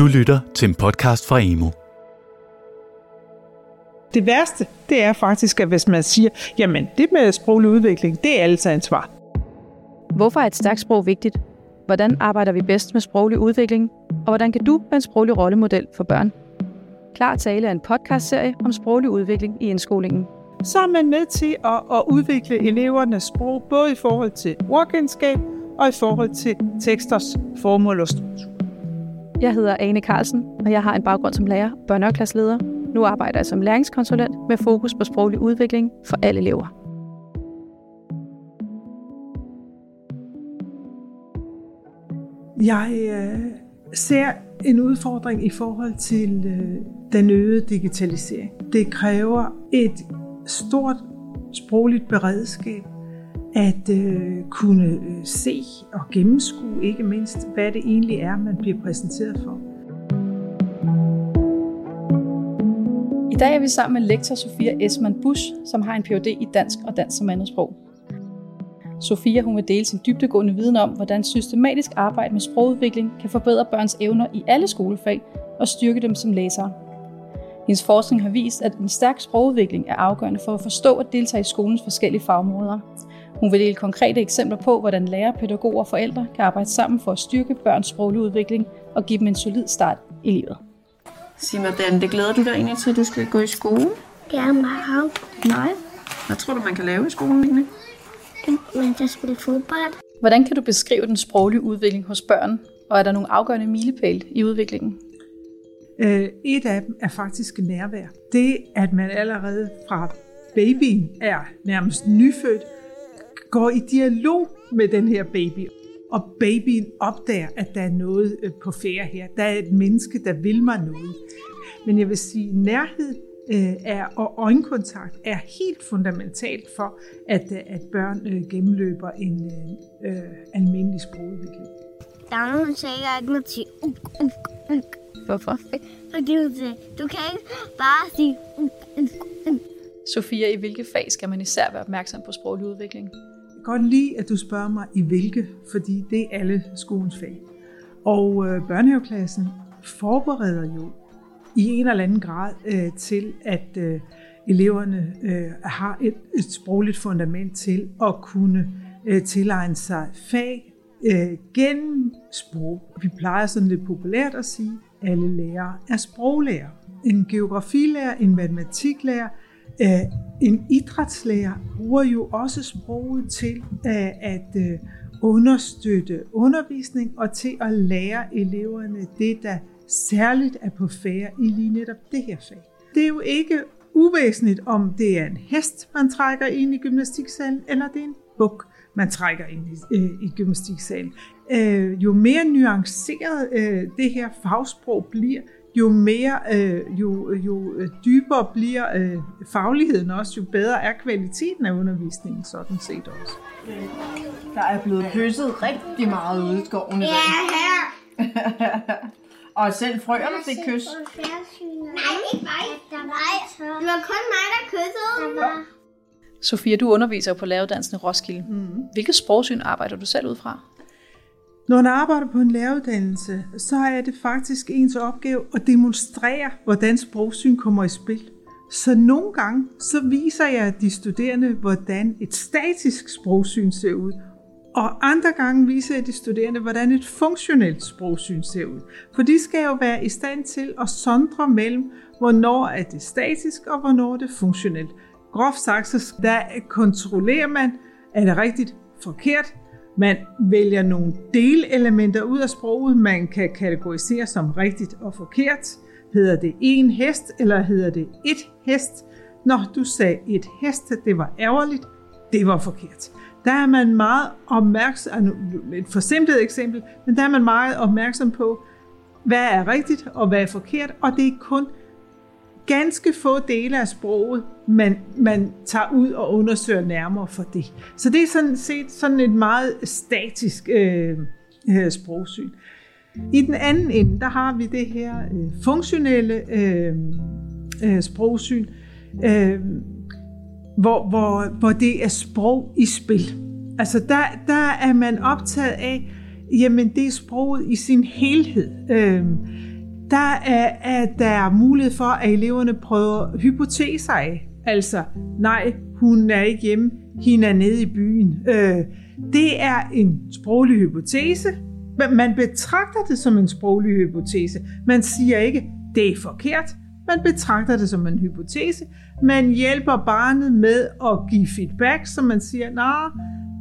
Du lytter til en podcast fra Emo. Det værste, det er faktisk, at hvis man siger, jamen det med sproglig udvikling, det er alles ansvar. Hvorfor er et stærkt sprog vigtigt? Hvordan arbejder vi bedst med sproglig udvikling? Og hvordan kan du være en sproglig rollemodel for børn? Klar Tale er en podcastserie om sproglig udvikling i indskolingen. Så er man med til at, at udvikle elevernes sprog, både i forhold til ordgenskab og i forhold til teksters formål og struktur. Jeg hedder Ane Carlsen, og jeg har en baggrund som lærer og. Nu arbejder jeg som læringskonsulent med fokus på sproglig udvikling for alle elever. Jeg øh, ser en udfordring i forhold til øh, den øgede digitalisering. Det kræver et stort sprogligt beredskab at øh, kunne øh, se og gennemskue ikke mindst, hvad det egentlig er, man bliver præsenteret for. I dag er vi sammen med lektor Sofia Esman Busch, som har en Ph.D. i dansk og dansk som andetsprog. Sofia hun vil dele sin dybdegående viden om, hvordan systematisk arbejde med sprogudvikling kan forbedre børns evner i alle skolefag og styrke dem som læsere. Hendes forskning har vist, at en stærk sprogudvikling er afgørende for at forstå og deltage i skolens forskellige fagområder. Hun vil dele konkrete eksempler på, hvordan lærere, pædagoger og forældre kan arbejde sammen for at styrke børns sproglige udvikling og give dem en solid start i livet. Sig mig, Dan, det glæder du dig egentlig til, at du skal gå i skole? Ja, meget. Nej. Hvad tror du, man kan lave i skolen egentlig? Man kan spille fodbold. Hvordan kan du beskrive den sproglige udvikling hos børn, og er der nogle afgørende milepæle i udviklingen? Øh, et af dem er faktisk nærvær. Det, at man allerede fra babyen er nærmest nyfødt, går i dialog med den her baby, og babyen opdager, at der er noget øh, på færre her. Der er et menneske, der vil mig noget. Men jeg vil sige, nærhed øh, er, og øjenkontakt er helt fundamentalt for, at, øh, at børn gennemløber en øh, almindelig sprogudvikling. Der er nogen, der siger, at jeg ikke sige uk, uk, uk. Hvorfor? Fordi du siger, du kan ikke bare sige uk, uk, uk. Sofia, i hvilke fag skal man især være opmærksom på sproglig udvikling? Kan godt lide, at du spørger mig i hvilke, fordi det er alle skolens fag. Og øh, børnehaveklassen forbereder jo i en eller anden grad øh, til, at øh, eleverne øh, har et, et sprogligt fundament til at kunne øh, tilegne sig fag øh, gennem sprog. Vi plejer sådan lidt populært at sige, at alle lærere er sproglærer. En geografilærer, en matematiklærer, øh, en idrætslærer bruger jo også sproget til at øh, understøtte undervisning og til at lære eleverne det, der særligt er på færre i lige netop det her fag. Det er jo ikke uvæsentligt, om det er en hest, man trækker ind i gymnastiksalen, eller det er en buk, man trækker ind i, øh, i gymnastiksalen. Øh, jo mere nuanceret øh, det her fagsprog bliver, jo mere, øh, jo, jo dybere bliver øh, fagligheden også, jo bedre er kvaliteten af undervisningen sådan set også. Der er blevet kysset rigtig meget ude i skoven i dag. Ja, her. Og selv frøerne fik kys. Nej, ikke mig. Det var kun mig, der kyssede. Der var... Sofia, du underviser jo på læreruddannelsen i Roskilde. Mm. Hvilket sprogsyn arbejder du selv ud fra? Når man arbejder på en læreruddannelse, så er det faktisk ens opgave at demonstrere, hvordan sprogsyn kommer i spil. Så nogle gange så viser jeg de studerende, hvordan et statisk sprogsyn ser ud, og andre gange viser jeg de studerende, hvordan et funktionelt sprogsyn ser ud. For de skal jo være i stand til at sondre mellem, hvornår er det statisk, og hvornår er det funktionelt. Groft sagt, så der kontrollerer man, er det rigtigt, forkert. Man vælger nogle delelementer ud af sproget, man kan kategorisere som rigtigt og forkert. Hedder det en hest, eller hedder det et hest? Når du sagde et hest, det var ærgerligt, det var forkert. Der er man meget opmærksom, ah, et forsimplet eksempel, men der er man meget opmærksom på, hvad er rigtigt og hvad er forkert, og det er kun ganske få dele af sproget, man, man tager ud og undersøger nærmere for det. Så det er sådan set sådan et meget statisk øh, øh, sprogsyn. I den anden ende, der har vi det her øh, funktionelle øh, øh, sprogsyn, øh, hvor, hvor, hvor det er sprog i spil. Altså der, der er man optaget af, jamen det er sproget i sin helhed. Øh, der er, at der er mulighed for, at eleverne prøver hypoteser af. Altså, nej, hun er ikke hjemme, hende er nede i byen. Øh, det er en sproglig hypotese. Man betragter det som en sproglig hypotese. Man siger ikke, det er forkert. Man betragter det som en hypotese. Man hjælper barnet med at give feedback, så man siger, nej,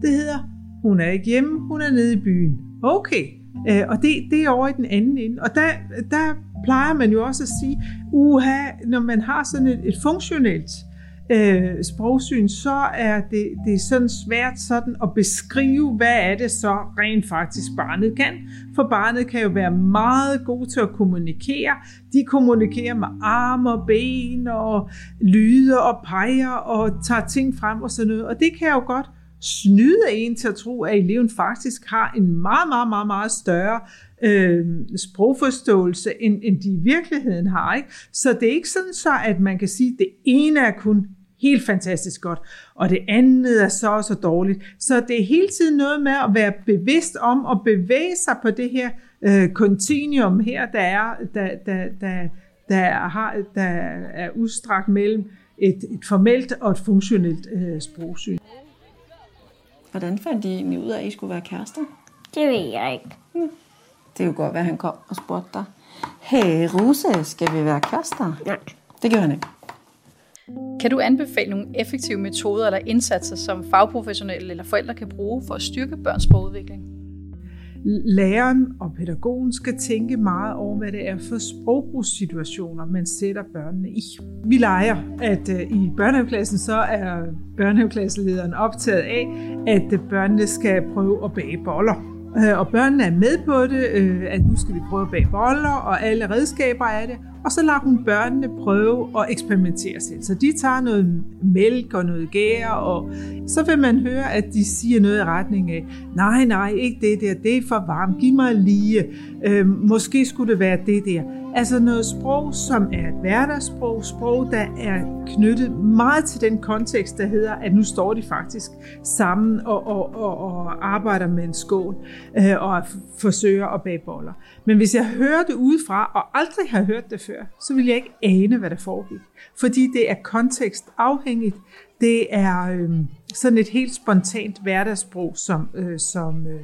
det hedder, hun er ikke hjemme, hun er nede i byen. Okay, øh, og det, det er over i den anden ende. Og der, der plejer man jo også at sige, uha, når man har sådan et, et funktionelt øh, sprogsyn, så er det, det er sådan svært sådan at beskrive, hvad er det så rent faktisk barnet kan. For barnet kan jo være meget god til at kommunikere. De kommunikerer med arme og ben og lyde og peger og tager ting frem og sådan noget. Og det kan jo godt snyde en til at tro, at eleven faktisk har en meget, meget, meget, meget større øh, sprogforståelse, end, end de i virkeligheden har. Ikke? Så det er ikke sådan så, at man kan sige, at det ene er kun helt fantastisk godt, og det andet er så og så dårligt. Så det er hele tiden noget med at være bevidst om at bevæge sig på det her øh, continuum her, der er, der, der, der, der, har, der er udstrakt mellem et, et formelt og et funktionelt øh, sprogsyn. Hvordan fandt de egentlig ud af, at I skulle være kærester? Det ved jeg ikke. Hmm. Det kunne godt være, at han kom og spurgte dig. Hey Ruse, skal vi være kærester? Nej. Det gør han ikke. Kan du anbefale nogle effektive metoder eller indsatser, som fagprofessionelle eller forældre kan bruge for at styrke børns sprogudvikling? Læreren og pædagogen skal tænke meget over, hvad det er for sprogbrugssituationer, man sætter børnene i. Vi leger, at øh, i børnehaveklassen så er børnehaveklasselederen optaget af, at øh, børnene skal prøve at bage boller. Øh, og børnene er med på det, øh, at nu skal vi prøve at bage boller, og alle redskaber er det. Og så lader hun børnene prøve at eksperimentere selv. Så de tager noget mælk og noget gær, og så vil man høre, at de siger noget i retning af, nej, nej, ikke det der, det er for varmt, giv mig lige, øh, måske skulle det være det der. Altså noget sprog, som er et hverdagssprog, sprog, der er knyttet meget til den kontekst, der hedder, at nu står de faktisk sammen og, og, og, og arbejder med en skål øh, og forsøger at bage boller. Men hvis jeg hører det udefra, og aldrig har hørt det før, så vil jeg ikke ane, hvad der foregik. Fordi det er kontekstafhængigt. Det er øh, sådan et helt spontant hverdagssprog, som, øh, som øh,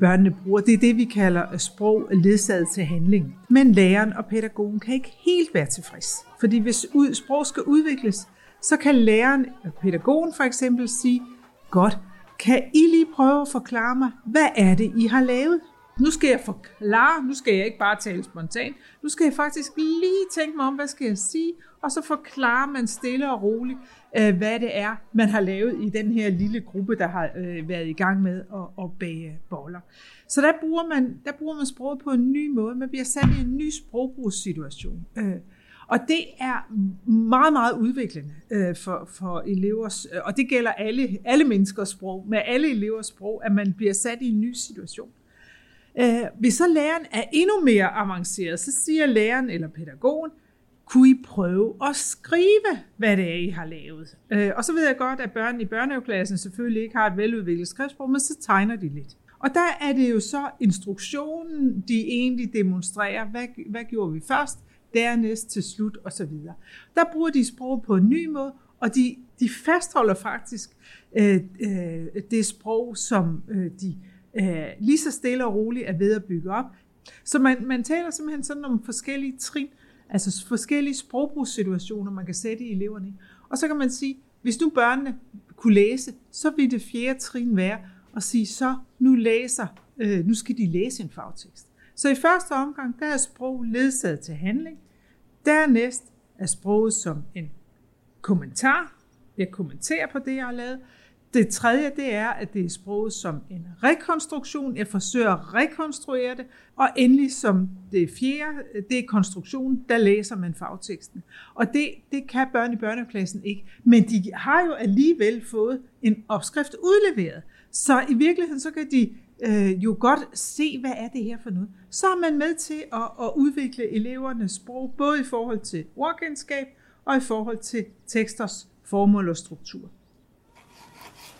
børnene bruger. Det er det, vi kalder sprog ledsaget til handling. Men læreren og pædagogen kan ikke helt være tilfreds. Fordi hvis ud, sprog skal udvikles, så kan læreren og pædagogen for eksempel sige, godt, kan I lige prøve at forklare mig, hvad er det, I har lavet? Nu skal jeg forklare, nu skal jeg ikke bare tale spontant, nu skal jeg faktisk lige tænke mig om, hvad skal jeg sige, og så forklarer man stille og roligt, øh, hvad det er, man har lavet i den her lille gruppe, der har øh, været i gang med at, at bage boller. Så der bruger, man, der bruger man sproget på en ny måde. Man bliver sat i en ny sprogbrugssituation. Øh, og det er meget, meget udviklende øh, for, for elevers, øh, og det gælder alle, alle menneskers sprog, med alle elevers sprog, at man bliver sat i en ny situation. Øh, hvis så læreren er endnu mere avanceret, så siger læreren eller pædagogen, kunne I prøve at skrive, hvad det er, I har lavet? Øh, og så ved jeg godt, at børn i børnehaveklassen selvfølgelig ikke har et veludviklet skriftsprog, men så tegner de lidt. Og der er det jo så instruktionen, de egentlig demonstrerer. Hvad, hvad gjorde vi først? Dernæst til slut og så videre. Der bruger de sprog på en ny måde, og de, de fastholder faktisk øh, øh, det sprog, som øh, de øh, lige så stille og roligt er ved at bygge op. Så man, man taler simpelthen sådan om forskellige trin, Altså forskellige sprogbrugssituationer, man kan sætte i eleverne. Og så kan man sige, hvis nu børnene kunne læse, så vil det fjerde trin være at sige, så nu læser, øh, nu skal de læse en fagtekst. Så i første omgang, der er sprog ledsaget til handling. Dernæst er sproget som en kommentar. Jeg kommenterer på det, jeg har lavet. Det tredje, det er, at det er sproget som en rekonstruktion. Jeg forsøger at rekonstruere det. Og endelig som det fjerde, det er konstruktion, der læser man fagteksten. Og det, det kan børn i børneklassen ikke. Men de har jo alligevel fået en opskrift udleveret. Så i virkeligheden, så kan de øh, jo godt se, hvad er det her for noget. Så er man med til at, at udvikle elevernes sprog, både i forhold til ordkendskab og i forhold til teksters formål og struktur.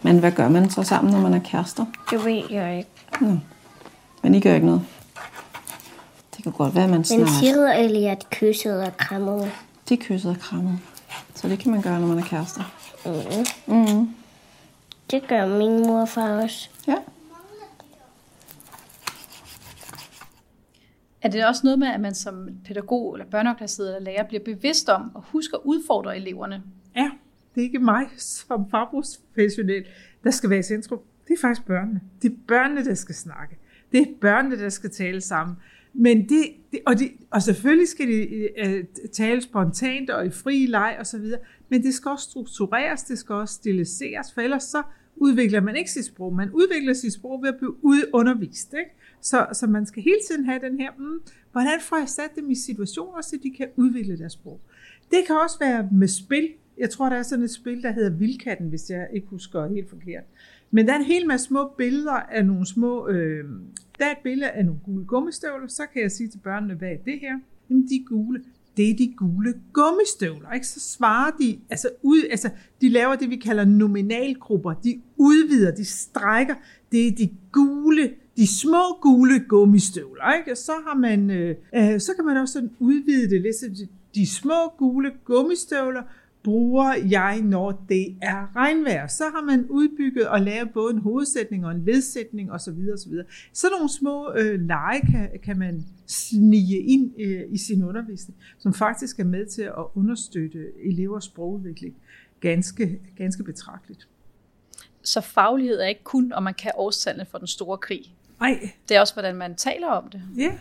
Men hvad gør man så sammen, når man er kærester? Det ved jeg ikke. Nå. Men I gør ikke noget? Det kan godt være, at man Men snart... Sigrid og de kyssede og krammede. De kyssede og krammede. Så det kan man gøre, når man er kærester. Det gør min mor og far også. Ja. Er det også noget med, at man som pædagog eller børneorganisator eller lærer bliver bevidst om og husker at udfordre eleverne? Ja, det er ikke mig som fagprofessionel, der skal være i centrum. Det er faktisk børnene. Det er børnene, der skal snakke. Det er børnene, der skal tale sammen. Men det, det, og, de, og selvfølgelig skal de øh, tale spontant og i fri leg og så videre, men det skal også struktureres, det skal også stiliseres, for ellers så udvikler man ikke sit sprog. Man udvikler sit sprog ved at blive ud- undervist. Ikke? Så, så man skal hele tiden have den her, mm, hvordan får jeg sat dem i situationer, så de kan udvikle deres sprog. Det kan også være med spil. Jeg tror, der er sådan et spil, der hedder Vildkatten, hvis jeg ikke husker helt forkert. Men der er en hel masse små billeder af nogle små... Øh, der er et billede af nogle gule gummistøvler, så kan jeg sige til børnene, hvad er det her? Jamen, de er gule. Det er de gule gummistøvler, ikke? Så svarer de, altså, ud, altså de laver det, vi kalder nominalgrupper. De udvider, de strækker. Det er de gule, de små gule gummistøvler, ikke? Og så har man, øh, øh så kan man også sådan udvide det lidt, så de, de små gule gummistøvler bruger jeg, når det er regnvejr. Så har man udbygget og lavet både en hovedsætning og en ledsætning osv. osv. Så nogle små øh, lege kan, kan man snige ind øh, i sin undervisning, som faktisk er med til at understøtte elevers sprogudvikling ganske, ganske betragteligt. Så faglighed er ikke kun, om man kan årstallene for den store krig. Ej, Det er også, hvordan man taler om det. ja.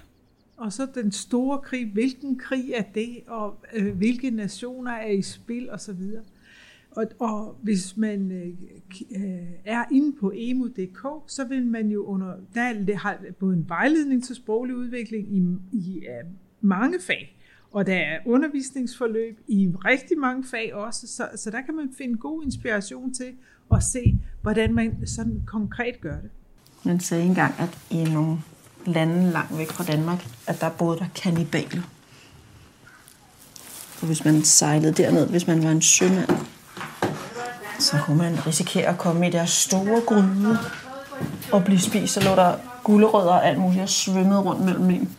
Og så den store krig. Hvilken krig er det, og øh, hvilke nationer er i spil osv. Og, og hvis man øh, øh er inde på emu.dk, så vil man jo under, der det har både en vejledning til sproglig udvikling i, i øh, mange fag, og der er undervisningsforløb i rigtig mange fag også, så, så der kan man finde god inspiration til at se, hvordan man sådan konkret gør det. Man sagde engang, at i nogle lande langt væk fra Danmark, at der boede der kannibaler. Og hvis man sejlede derned, hvis man var en sømand, så kunne man risikere at komme i deres store gryde og blive spist. Så lå der gulerødder og alt muligt og svømmede rundt mellem en.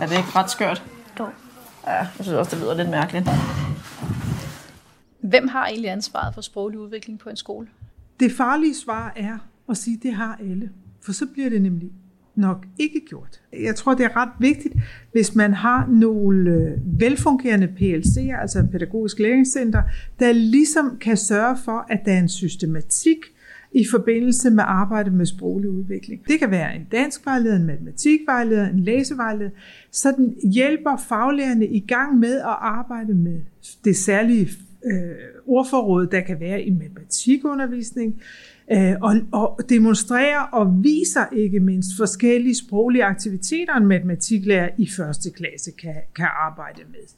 Er det ikke ret skørt? Jo. Ja, jeg synes også, det lyder lidt mærkeligt. Hvem har egentlig ansvaret for sproglig udvikling på en skole? Det farlige svar er og sige, det har alle. For så bliver det nemlig nok ikke gjort. Jeg tror, det er ret vigtigt, hvis man har nogle øh, velfungerende PLC'er, altså pædagogisk læringscenter, der ligesom kan sørge for, at der er en systematik i forbindelse med arbejdet med sproglig udvikling. Det kan være en dansk vejleder, en matematikvejleder, en læsevejleder, så den hjælper faglærerne i gang med at arbejde med det særlige øh, ordforråd, der kan være i matematikundervisning, øh, og, og demonstrerer og viser ikke mindst forskellige sproglige aktiviteter, en matematiklærer i første klasse kan, kan arbejde med.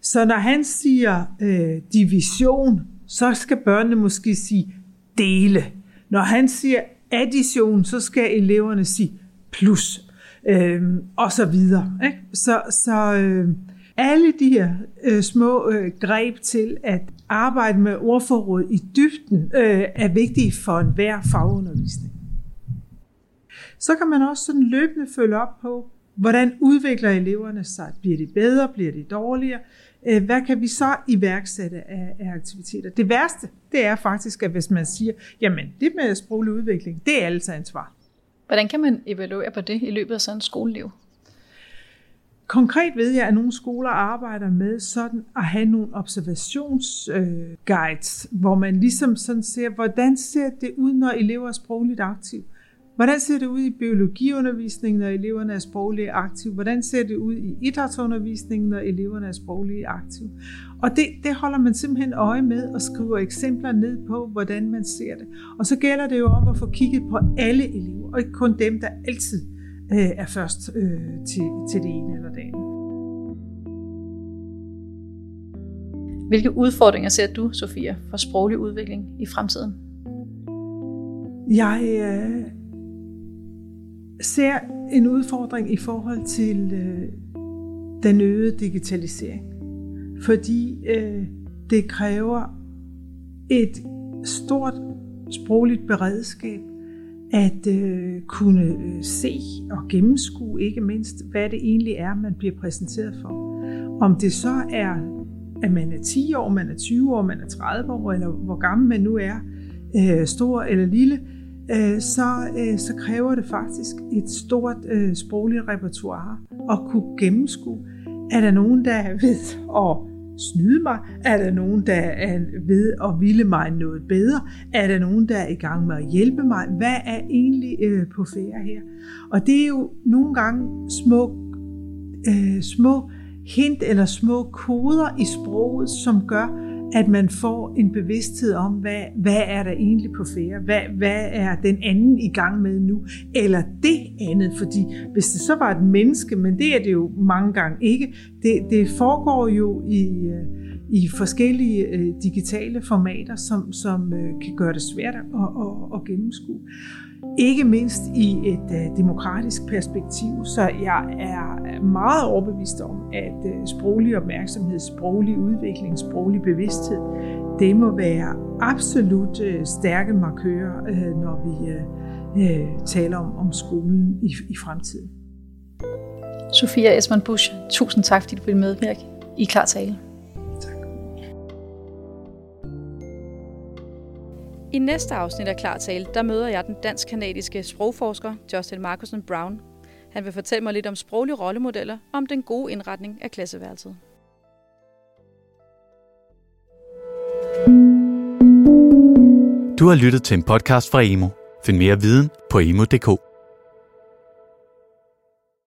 Så når han siger øh, division, så skal børnene måske sige dele. Når han siger addition, så skal eleverne sige plus, øh, og så videre. Ikke? Så, så øh, alle de her øh, små øh, greb til at arbejde med ordforråd i dybden øh, er vigtige for enhver fagundervisning. Så kan man også sådan løbende følge op på, hvordan udvikler eleverne sig? Bliver de bedre? Bliver de dårligere? Øh, Hvad kan vi så iværksætte af, af aktiviteter? Det værste, det er faktisk, at hvis man siger, jamen det med sproglig udvikling, det er alles ansvar. Hvordan kan man evaluere på det i løbet af sådan et skoleliv? Konkret ved jeg, at nogle skoler arbejder med sådan at have nogle observationsguides, øh, guides, hvor man ligesom sådan ser, hvordan ser det ud, når elever er sprogligt aktive? Hvordan ser det ud i biologiundervisningen, når eleverne er sprogligt aktive? Hvordan ser det ud i idrætsundervisningen, når eleverne er sprogligt aktive? Og det, det holder man simpelthen øje med og skriver eksempler ned på, hvordan man ser det. Og så gælder det jo om at få kigget på alle elever, og ikke kun dem, der altid øh, er først øh, til, til det ene eller det andet. Hvilke udfordringer ser du, Sofia, for sproglig udvikling i fremtiden? Jeg øh, ser en udfordring i forhold til øh, den øgede digitalisering, fordi øh, det kræver et stort sprogligt beredskab at øh, kunne øh, se og gennemskue ikke mindst, hvad det egentlig er, man bliver præsenteret for. Om det så er, at man er 10 år, man er 20 år, man er 30 år, eller hvor gammel man nu er, øh, stor eller lille, øh, så, øh, så kræver det faktisk et stort øh, sprogligt repertoire at kunne gennemskue. Er der nogen, der ved at snyde mig? Er der nogen, der er ved at ville mig noget bedre? Er der nogen, der er i gang med at hjælpe mig? Hvad er egentlig øh, på færre her? Og det er jo nogle gange små, øh, små hint eller små koder i sproget, som gør, at man får en bevidsthed om, hvad, hvad er der egentlig på færre? Hvad, hvad er den anden i gang med nu? Eller det andet, fordi hvis det så var et menneske, men det er det jo mange gange ikke, det, det foregår jo i, øh, i forskellige øh, digitale formater, som, som øh, kan gøre det svært at, at, at gennemskue. Ikke mindst i et øh, demokratisk perspektiv, så jeg er meget overbevist om, at øh, sproglig opmærksomhed, sproglig udvikling, sproglig bevidsthed, det må være absolut øh, stærke markører, når vi taler om, om skolen i, i fremtiden. Sofia Esman Busch, tusind tak, fordi du ville medvirke i Klar Tale. I næste afsnit af Klar Tale, der møder jeg den dansk-kanadiske sprogforsker Justin Markusen Brown. Han vil fortælle mig lidt om sproglige rollemodeller og om den gode indretning af klasseværelset. Du har lyttet til en podcast fra Emo. Find mere viden på emo.dk.